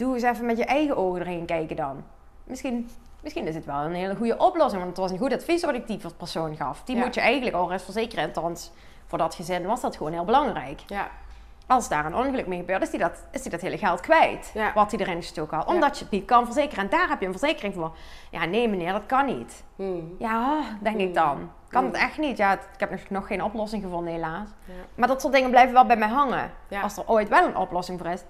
Doe eens even met je eigen ogen erheen kijken dan. Misschien, misschien is het wel een hele goede oplossing. Want het was een goed advies wat ik die persoon gaf. Die Ja. moet je eigenlijk al verzekeren. Althans, voor dat gezin was dat gewoon heel belangrijk. ja. als daar een ongeluk mee gebeurt, is die dat, is die dat hele geld kwijt. Ja. Wat hij erin gestoken had. Omdat je het niet kan verzekeren. En daar heb je een verzekering voor. Ja, nee meneer, dat kan niet. Hmm. Ja, denk ik dan. Kan het echt niet? Ja, het- ik heb nog- nog geen oplossing gevonden helaas. Ja. Maar dat soort dingen blijven wel bij mij hangen. Als er ooit wel een oplossing voor is,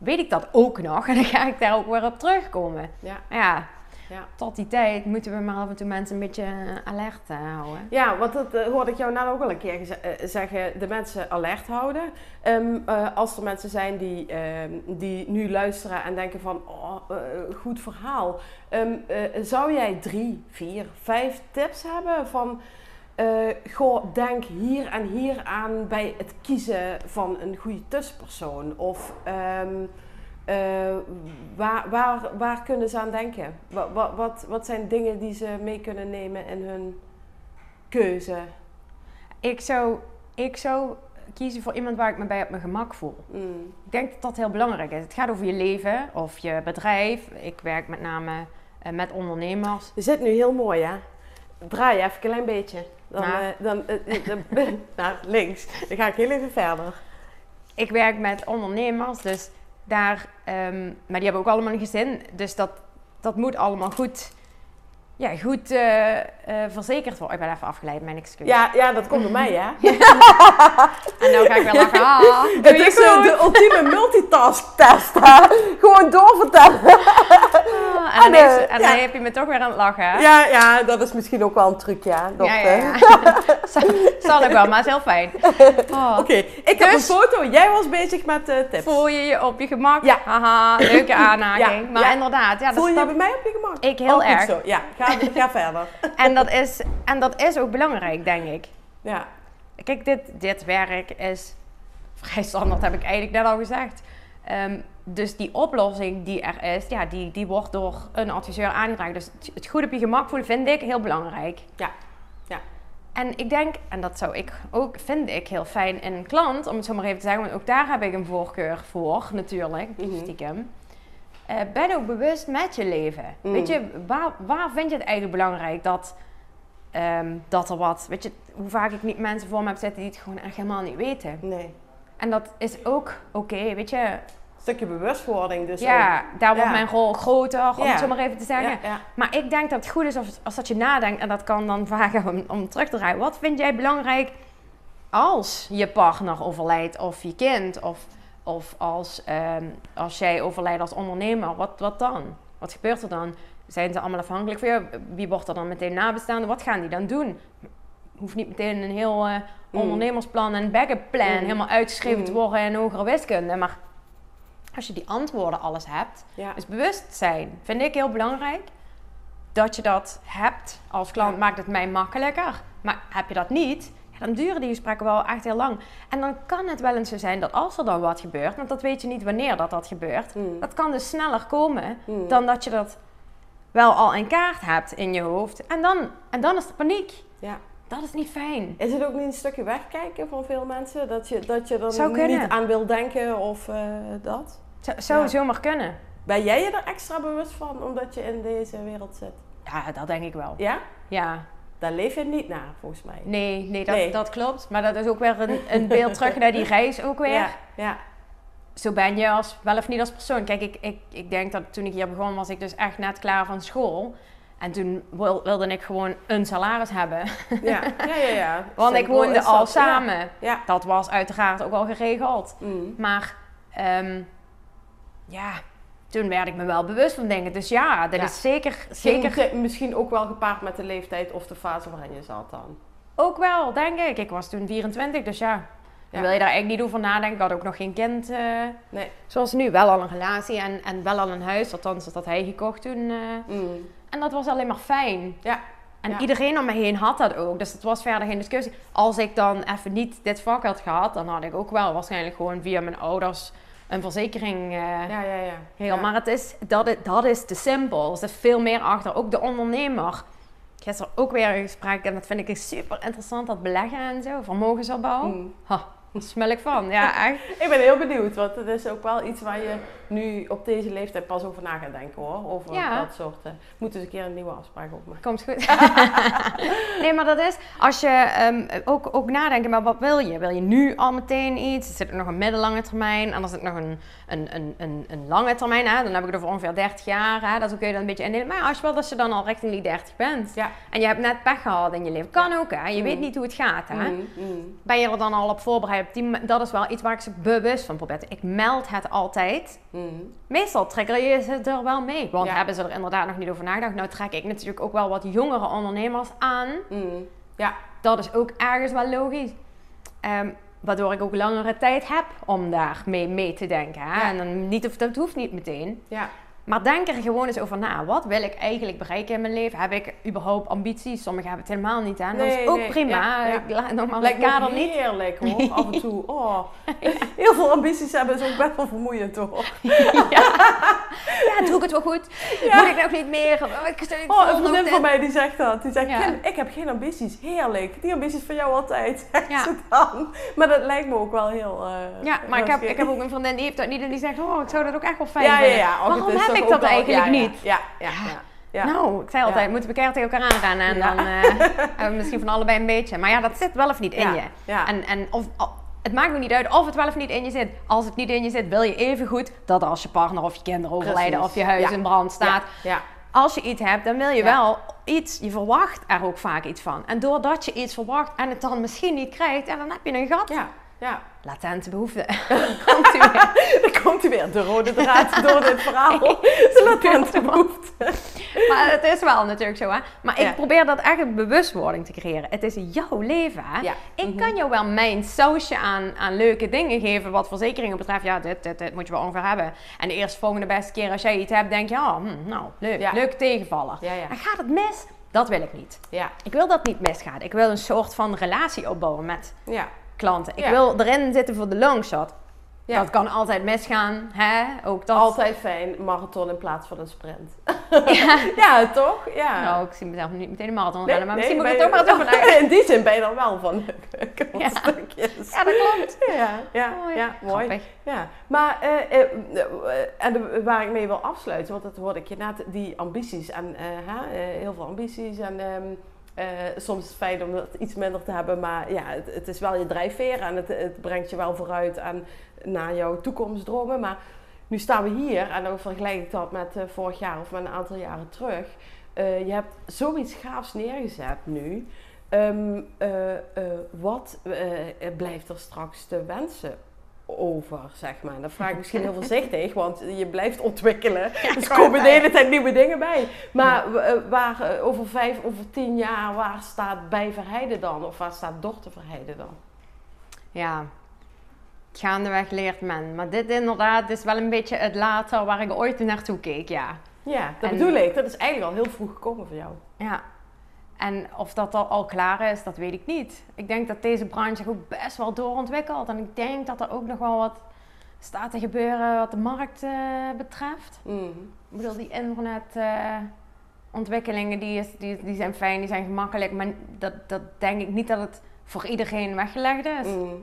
weet ik dat ook nog. En dan ga ik daar ook weer op terugkomen. Ja. Ja, Ja. tot die tijd moeten we maar af en toe mensen een beetje eh, alert eh, houden. Ja, want dat eh, hoorde ik jou nou ook al een keer zeggen, de mensen alert houden. Ehm, eh, als er mensen zijn die, ehm, die nu luisteren en denken van, oh, goed verhaal. Ehm, eh, zou jij drie, vier, vijf tips hebben van, goh, denk hier en hier aan bij het kiezen van een goede tussenpersoon? Of ehm, eh, waar, waar, waar kunnen ze aan denken? Wat, wat, wat, wat zijn dingen die ze mee kunnen nemen in hun keuze? Ik zou, ik zou kiezen voor iemand waar ik me bij op mijn gemak voel. Mm. Ik denk dat dat heel belangrijk is. Het gaat over je leven of je bedrijf. Ik werk met name eh, met ondernemers. Je zit nu heel mooi, hè? Draai even een klein beetje. Dan, Nou. dan, eh, eh, dan- naar links. Dan ga ik heel even verder. Ik werk met ondernemers, dus daar, ehm, maar die hebben ook allemaal een gezin. Dus dat, dat moet allemaal goed, ja, goed verzekerd worden. Ik ben even afgeleid, mijn excuus. Ja, ja, dat komt bij mij, hè? En nou ga ik weer lachen. Ah, Het is de ultieme multitask test, hè? Gewoon doorvertellen. Ah, en dan, En, eh, dan heb je me toch weer aan het lachen. hè? Ja, ja, dat is misschien ook wel een trucje, hè, ja, dochter? ja. ja. zal, zal ik wel, maar het is heel fijn. Oh. Oké, ik heb Dus- een foto. Jij was bezig met eh, tips. Voel je je op je gemak? Ja. Haha, leuke aanhaking. Maar inderdaad, ja, Voel dat, je je dat- bij mij op je gemak? ik heel Oh, erg. Zo. Ja, ga, ga verder. En dat, is, en dat is ook belangrijk, denk ik. Ja. Kijk, dit, dit werk is vrij standaard, heb ik eigenlijk net al gezegd. Ehm, dus die oplossing die er is, ja, die, die wordt door een adviseur aangedragen. Dus het, het goed op je gemak voelen vind ik heel belangrijk. Ja. Ja. En ik denk, en dat zou ik ook, vind ik heel fijn in een klant, om het zo maar even te zeggen, want ook daar heb ik een voorkeur voor, natuurlijk, Mhm. stiekem. Eh, ben ook bewust met je leven. Mm. Weet je, waar, waar vind je het eigenlijk belangrijk dat, ehm, dat er wat... Weet je, hoe vaak ik niet mensen voor me heb zitten die het gewoon echt helemaal niet weten. Nee. En dat is ook oké, weet je. Stukje bewustwording dus ja, daar wordt Ja. mijn rol groter, om het zo maar even te zeggen. Maar ik denk dat het goed is als, als dat je nadenkt, en dat kan dan vragen om, om terug te draaien. Wat vind jij belangrijk als je partner overlijdt of je kind? Of, of als, ehm, als jij overlijdt als ondernemer, wat, wat dan? Wat gebeurt er dan? Zijn ze allemaal afhankelijk van je? Wie wordt er dan meteen nabestaande? Wat gaan die dan doen? Hoeft niet meteen een heel eh, Mm. ondernemersplan en backup plan Mm. helemaal uitgeschreven te Mm. worden in hogere wiskunde. Maar als je die antwoorden alles hebt, Ja. dus bewustzijn vind ik heel belangrijk. Dat je dat hebt als klant maakt het mij makkelijker. Maar heb je dat niet, dan duren die gesprekken wel echt heel lang. En dan kan het wel eens zo zijn dat als er dan wat gebeurt, want dat weet je niet wanneer dat, dat gebeurt. Mm. Dat kan dus sneller komen Mm. dan dat je dat wel al in kaart hebt in je hoofd. En dan, en dan is de paniek. Ja. Dat is niet fijn. Is het ook niet een stukje wegkijken van veel mensen? Dat je, dat je er Zou kunnen. niet aan wil denken of eh, dat? Zo- Zou Ja. zomaar kunnen. Ben jij je er extra bewust van omdat je in deze wereld zit? Ja, dat denk ik wel. Ja? Ja, Daar leef je niet naar, volgens mij. nee, nee, dat, Nee. dat klopt. Maar dat is ook weer een, een beeld terug naar die reis ook weer. Ja, ja. zo ben je als, wel of niet als persoon. Kijk, ik, ik, ik denk dat toen ik hier begon, was ik dus echt net klaar van school. En toen wil- wilde ik gewoon een salaris hebben. Ja, ja, ja. ja. Want ik woonde al dat. samen. Ja. Dat was uiteraard ook al geregeld. Mm. Maar ehm, ja, toen werd ik me wel bewust van dingen. Dus ja, dat is zeker, Zeker. misschien ook wel gepaard met de leeftijd of de fase waarin je zat dan. ook wel, denk ik. Ik was toen 24, dus ja. Dan wil je daar eigenlijk niet over nadenken. Ik had ook nog geen kind. eh, Nee. zoals nu, wel al een relatie en, en wel al een huis. Althans, dat had hij gekocht toen. Mm. En dat was alleen maar fijn. Ja. En Ja. iedereen om me heen had dat ook. Dus het was verder geen discussie. Als ik dan even niet dit vak had gehad, dan had ik ook wel waarschijnlijk gewoon via mijn ouders een verzekering. eh, Ja, ja, ja. heel. Maar het is, dat, is, dat is te simpel. Er zit veel meer achter. Ook de ondernemer. Gisteren ook weer een gesprek en dat vind ik super interessant. Dat beleggen en zo, vermogensopbouw. Mm. Ha, smel ik van. Ja, echt. Ik ben heel benieuwd, want het is ook wel iets waar je nu op deze leeftijd pas over na gaat denken hoor. Over Ja. dat soort. eh moeten we eens een keer een nieuwe afspraak opmaken. Komt goed. nee, maar dat is als je ehm, ook, ook nadenken, maar wat wil je? Wil je nu al meteen iets? Er zit ook nog een middellange termijn en er zit nog een, een, een, een, een lange termijn. Hè? Dan heb ik het over ongeveer 30 jaar. Hè? Dat kun je dan een beetje indelen. Maar als je wil dat je dan al richting die 30 bent. Ja. En je hebt net pech gehad in je leven. Kan ook, hè? Je Mm. weet niet hoe het gaat, hè? Mm, mm. Ben je er dan al op voorbereid? Die, dat is wel iets waar ik ze bewust van probeer. Ik meld het altijd. Mm. Meestal trigger je ze er wel mee. Want Ja. hebben ze er inderdaad nog niet over nagedacht. Nou trek ik natuurlijk ook wel wat jongere ondernemers aan. Mm. Ja, Dat is ook ergens wel logisch. Ehm, waardoor ik ook langere tijd heb om daar mee, mee te denken. Hè? Ja. En dan niet, of dat hoeft niet meteen. ja. Maar denk er gewoon eens over na. Wat wil ik eigenlijk bereiken in mijn leven? Heb ik überhaupt ambities? Sommigen hebben het helemaal niet. En dat Nee, is ook nee, prima. ja, ja. Nogmaals Lijkt me niet. heerlijk hoor, af en toe. Oh. Heel veel ambities hebben is ook best wel vermoeiend hoor. Ja, doe ik het wel goed? Ja. Moet ik nou niet meer? Oh, Ik, ik Oh, een nog vriendin in. van mij die zegt dat. Die zegt, Ja. Ik heb geen ambities. Heerlijk. Die ambities van jou altijd. Ja. dan. Maar dat lijkt me ook wel heel... eh, Ja, maar ik heb, ik heb ook een vriendin die heeft dat niet en die zegt, oh, ik zou dat ook echt wel fijn Ja, ja, vinden. ja. Ik dat eigenlijk ja, niet? Ja, ja, ja. ja. Nou, ik zei altijd, Ja. moeten we keihard tegen elkaar aanrennen en Ja. dan eh, hebben we misschien van allebei een beetje. Maar ja, dat zit wel of niet in Ja, je. ja. En, en of, het maakt me niet uit of het wel of niet in je zit. Als het niet in je zit, wil je even goed dat als je partner of je kinderen overlijden Precies. of je huis Ja. in brand staat. Ja, ja. Als je iets hebt, dan wil je Ja. wel iets, je verwacht er ook vaak iets van. En doordat je iets verwacht en het dan misschien niet krijgt, ja, dan heb je een gat. ja. Ja. Latente behoefte. Komt u weer. Dan komt hij weer, de rode draad door dit verhaal. De latente behoefte. Maar het is wel natuurlijk zo, hè. Maar ik Ja. probeer dat echt een bewustwording te creëren. Het is jouw leven, hè. Ja. Ik Mhm. kan jou wel mijn sausje aan, aan leuke dingen geven wat verzekeringen betreft. Ja, dit, dit, dit moet je wel ongeveer hebben. En de eerste volgende beste keer als jij iets hebt, denk je, oh, hm, nou, leuk, Ja. leuk tegenvaller. En gaat het mis? Dat wil ik niet. Ja, Ik wil dat niet misgaat. Ik wil een soort van relatie opbouwen met ja. Klanten. Ik Ja. wil erin zitten voor de long shot. Ja. Dat kan altijd misgaan, hè? Ook dat. Altijd fijn, marathon in plaats van een sprint. Ja. Ja, toch? Ja. Nou, ik zie mezelf niet meteen een marathon Nee, rennen, maar misschien moet ik ben toch maar nadenken. In die zin ben je dan wel van Ja. stukjes. Ja, dat klopt. Ja, ja, Mooi. ja, mooi. Ja, maar eh, eh, eh, en waar ik mee wil afsluiten, want dat hoorde ik je net, die ambities en heel veel ambities en ehm, eh, soms is het fijn om dat iets minder te hebben, maar ja, het, het is wel je drijfveer en het, het brengt je wel vooruit en naar jouw toekomstdromen. Maar nu staan we hier en dan vergelijk ik dat met eh, vorig jaar of met een aantal jaren terug. Eh, je hebt zoiets gaafs neergezet nu. Ehm, eh, eh, wat blijft er straks te wensen over, zeg maar? Dat vraag ik misschien heel voorzichtig, want je blijft ontwikkelen. dus er ik komen de hele tijd nieuwe dingen bij. Maar eh, waar, eh, over vijf, over tien jaar, waar staat bij Verheiden dan? Of waar staat Dorte Verheiden dan? Ja, gaandeweg leert men. Maar dit inderdaad is wel een beetje het later waar ik ooit naartoe keek, ja. Ja, dat En- bedoel ik. Dat is eigenlijk al heel vroeg gekomen voor jou. Ja. En of dat al, al klaar is, dat weet ik niet. Ik denk dat deze branche zich ook best wel doorontwikkelt. En ik denk dat er ook nog wel wat staat te gebeuren wat de markt eh, betreft. Mhm. Ik bedoel, die internetontwikkelingen die, is- die, die zijn fijn, die zijn gemakkelijk. Maar dat, dat denk ik niet dat het voor iedereen weggelegd is. Mhm.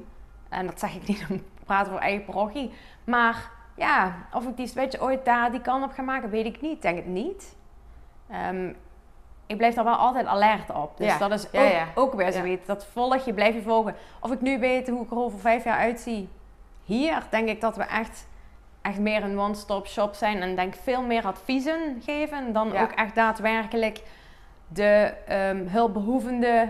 En dat zeg ik niet om te praten voor eigen parochie. Maar ja, of ik die switch ooit daar die kant op ga maken, weet ik niet. Ik denk het niet. Ehm, ik blijf daar wel altijd alert op. Dus Ja, dat is ja, ook, ja. ook weer zoiets. Dat volg je, blijf je volgen. Of ik nu weet hoe ik er over vijf jaar uitzie. Hier denk ik dat we echt, echt meer een one-stop shop zijn. En denk veel meer adviezen geven dan ook echt daadwerkelijk de ehm, hulpbehoevende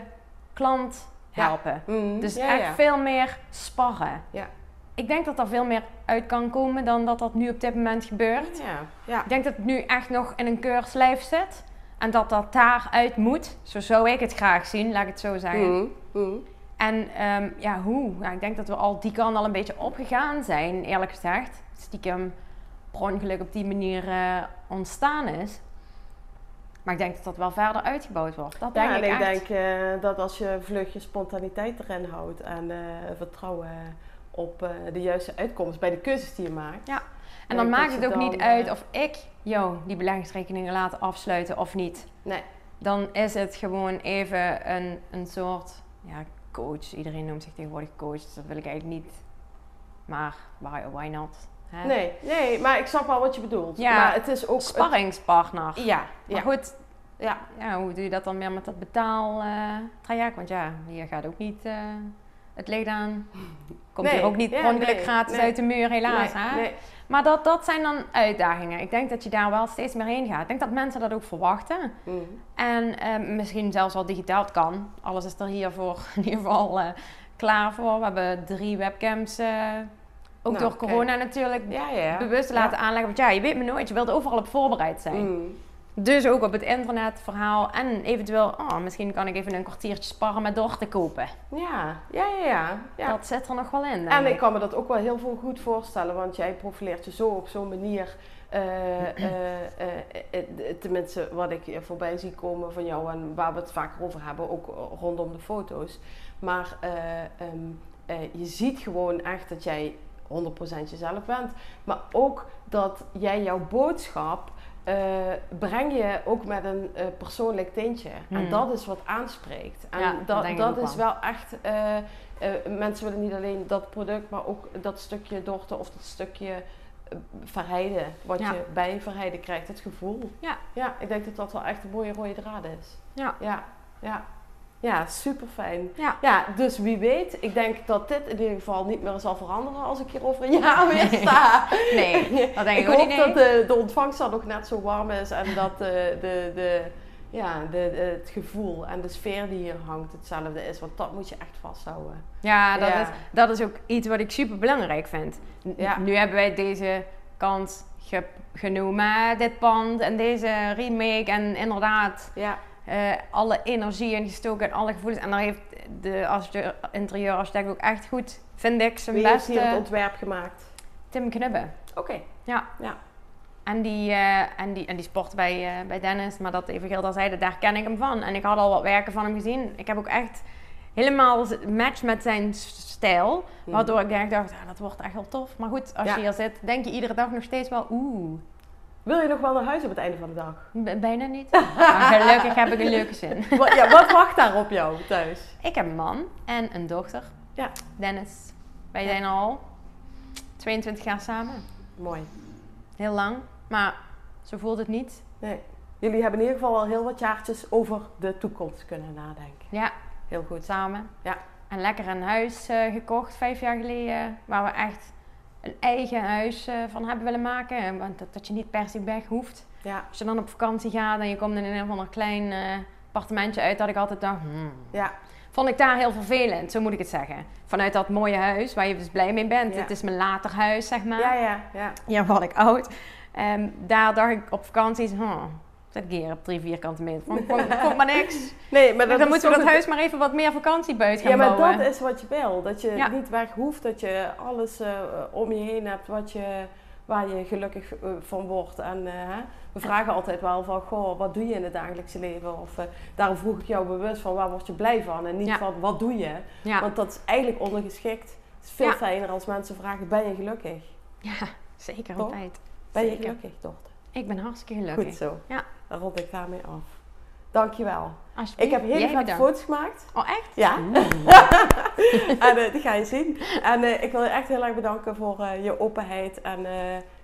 klant helpen. Mhm. Dus echt veel meer sparren. Ja. Ik denk dat er veel meer uit kan komen dan dat dat nu op dit moment gebeurt. Ik denk dat het nu echt nog in een keurslijf zit. En dat dat daaruit moet. Zo zou ik het graag zien, laat ik het zo zeggen. Mhm. Mhm. En ehm, ja, hoe? Ja, ik denk dat we al die kant al een beetje opgegaan zijn, eerlijk gezegd. Stiekem per ongeluk op die manier eh, ontstaan is. Maar ik denk dat dat wel verder uitgebouwd wordt. Dat denk ja, ik en ik echt. denk eh, dat als je vlug je spontaniteit erin houdt en eh, vertrouwen op de juiste uitkomst bij de keuzes die je maakt. En dan maakt het ook dan, niet uit eh, of ik jou die beleggingsrekeningen laat afsluiten of niet. Nee. Dan is het gewoon even een, een soort ja, coach. Iedereen noemt zich tegenwoordig coach. Dus dat wil ik eigenlijk niet. Maar why, why not? Hè? Nee, nee, maar ik snap wel wat je bedoelt. Ja, maar het is ook... Sparringspartner. het- ja, Maar ja, goed, ja. ja, hoe doe je dat dan meer met dat betaaltraject? Want ja, hier gaat ook niet eh, het licht aan. Komt Nee, hier ook niet ja, ongeluk nee, gratis nee. uit de muur, helaas. Nee, hè? Maar dat, dat zijn dan uitdagingen. Ik denk dat je daar wel steeds meer heen gaat. Ik denk dat mensen dat ook verwachten. Mm. En eh, misschien zelfs al digitaal het kan. Alles is er hiervoor in ieder geval eh, klaar voor. We hebben drie webcams, eh, ook Nou, door kijk. corona natuurlijk, Ja, ja. bewust Ja. laten aanleggen. Want ja, je weet me nooit, je wilt overal op voorbereid zijn. Mm. Dus ook op het internetverhaal. En eventueel, oh, misschien kan ik even een kwartiertje sparren met door te kopen. Ja, ja, ja, ja. ja. Dat zit er nog wel in. En ik ik. kan me dat ook wel heel veel goed voorstellen, want jij profileert je zo op zo'n manier. eh, eh, tenminste, wat ik voorbij zie komen van jou en waar we het vaker over hebben, ook rondom de foto's. Maar eh, ehm, eh, je ziet gewoon echt dat jij 100% jezelf bent. Maar ook dat jij jouw boodschap eh, breng je ook met een eh, persoonlijk tintje. En Hmm. dat is wat aanspreekt. En Ja, dat dat, is wel. wel echt. eh, mensen willen niet alleen dat product, maar ook dat stukje dochter of dat stukje verheiden. Wat Ja. je bij verheiden krijgt, het gevoel. Ja. ja, ik denk dat dat wel echt een mooie rode draad is. Ja. Ja, ja. Ja, super fijn. Ja. Ja, dus wie weet, ik denk dat dit in ieder geval niet meer zal veranderen als ik hier over een jaar weer sta. Nee, dat denk ik, ik ook hoop niet. dat de, de ontvangst dan nog net zo warm is en dat de, de, de, ja, de, de- het gevoel en de sfeer die hier hangt hetzelfde is. Want dat moet je echt vasthouden. Ja, dat, Ja. Is, dat is ook iets wat ik super belangrijk vind. N- Ja. Nu hebben wij deze kans ge- genomen, dit pand en deze remake. En inderdaad, Ja, eh, alle energie in gestoken en alle gevoelens. En daar heeft de architect- interieurarchitect ook echt goed, vind ik, zijn wie heeft hier het beste. ontwerp gemaakt? Tim Knubbe. Oké. Ja. Ja. En die, eh, en die, en die sport bij, eh, bij Dennis, maar dat even geld zeiden, daar ken ik hem van. En ik had al wat werken van hem gezien. Ik heb ook echt helemaal match met zijn stijl. Waardoor ik dacht, ah, dat wordt echt wel tof. Maar goed, als Ja. je hier zit, denk je iedere dag nog steeds wel, oeh, Wil je nog wel naar huis op het einde van de dag? b- bijna niet. Maar gelukkig heb ik een leuke zin. wat, ja, wat wacht daar op jou thuis? Ik heb een man en een dochter. Ja. Dennis. Wij zijn al 22 jaar samen. Mooi. Heel lang. Maar zo voelt het niet. Nee. Jullie hebben in ieder geval al heel wat jaartjes over de toekomst kunnen nadenken. Ja, Heel goed. samen. Ja. En lekker een huis eh, gekocht vijf jaar geleden. Waar we echt een eigen huis eh, van hebben willen maken. En Want dat, dat je niet per se weg hoeft. Ja, Als je dan op vakantie gaat en je komt in een of ander klein eh, appartementje uit. Dat ik altijd dacht, hmm. ja, Vond ik daar heel vervelend, zo moet ik het zeggen. Vanuit dat mooie huis waar je dus blij mee bent. Ja. Het is mijn later huis, zeg maar. ja, ja, ja. Ja, word ik oud. Ehm, daar dacht ik op vakantie, huh, zet ik hier op drie vierkante meter. Vond, vond, vond maar niks. Nee, maar dan moeten we dat het- huis maar even wat meer vakantiebuit gaan Ja, maar bouwen. dat is wat je wil. Dat je Ja. niet weg hoeft, dat je alles eh, om je heen hebt wat je, waar je gelukkig eh, van wordt. En eh, we vragen altijd wel van, goh, wat doe je in het dagelijkse leven? Of daarom vroeg ik jou bewust van, waar word je blij van? En niet Ja. van, wat doe je? Ja, Want dat is eigenlijk ondergeschikt. Het is veel fijner als mensen vragen, ben je gelukkig? ja, zeker Toch? altijd. Ben je Zeker. gelukkig, dochter? Ik ben hartstikke gelukkig. Goed zo. Ja. Dan rond ik daarmee af. Dankjewel. Alsjeblieft. Ik heb hele vette bedankt. foto's gemaakt. Oh, echt? Ja. en eh, die ga je zien. En eh, ik wil je echt heel erg bedanken voor eh, je openheid en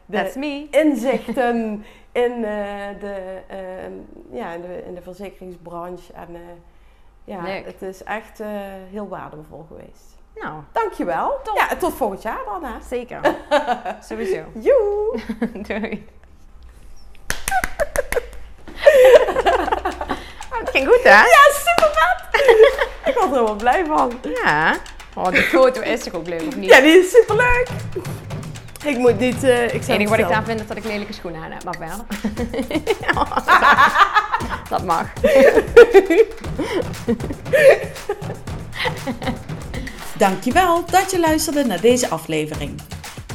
de inzichten in, de, eh, ja, in, de, in de verzekeringsbranche. En ja, Leuk. het is echt heel waardevol geweest. Nou, Dankjewel. Top. Ja, tot volgend jaar dan. Hè. zeker. Sowieso. Joe! Doei. Oh, het ging goed, hè? Ja, super vet! ik word er helemaal blij van. Ja. Oh, die foto is toch ook leuk, of niet? Ja, die is super leuk. Ik moet niet. eh ik Het enige wat ik daar vind is dat ik lelijke schoenen aan heb, maar verder. dat mag. Dankjewel dat je luisterde naar deze aflevering.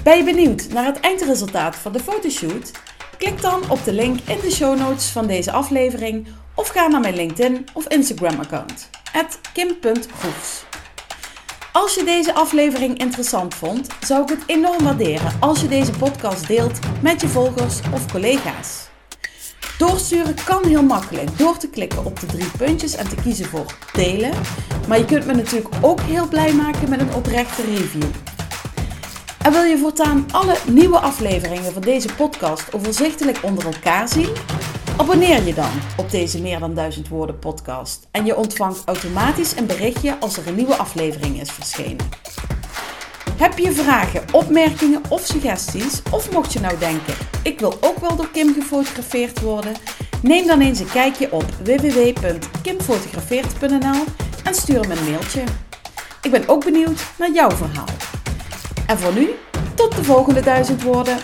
Ben je benieuwd naar het eindresultaat van de fotoshoot? Klik dan op de link in de show notes van deze aflevering of ga naar mijn LinkedIn of Instagram account, kim.groefs. Als je deze aflevering interessant vond, zou ik het enorm waarderen als je deze podcast deelt met je volgers of collega's. Doorsturen kan heel makkelijk door te klikken op de drie puntjes en te kiezen voor delen. Maar je kunt me natuurlijk ook heel blij maken met een oprechte review. Wil je voortaan alle nieuwe afleveringen van deze podcast overzichtelijk onder elkaar zien? Abonneer je dan op deze meer dan duizend woorden podcast en je ontvangt automatisch een berichtje als er een nieuwe aflevering is verschenen. Heb je vragen, opmerkingen of suggesties? Of mocht je nou denken, ik wil ook wel door Kim gefotografeerd worden? Neem dan eens een kijkje op www.kimfotografeert.nl en stuur me een mailtje. Ik ben ook benieuwd naar jouw verhaal. En voor nu, tot de volgende duizend woorden.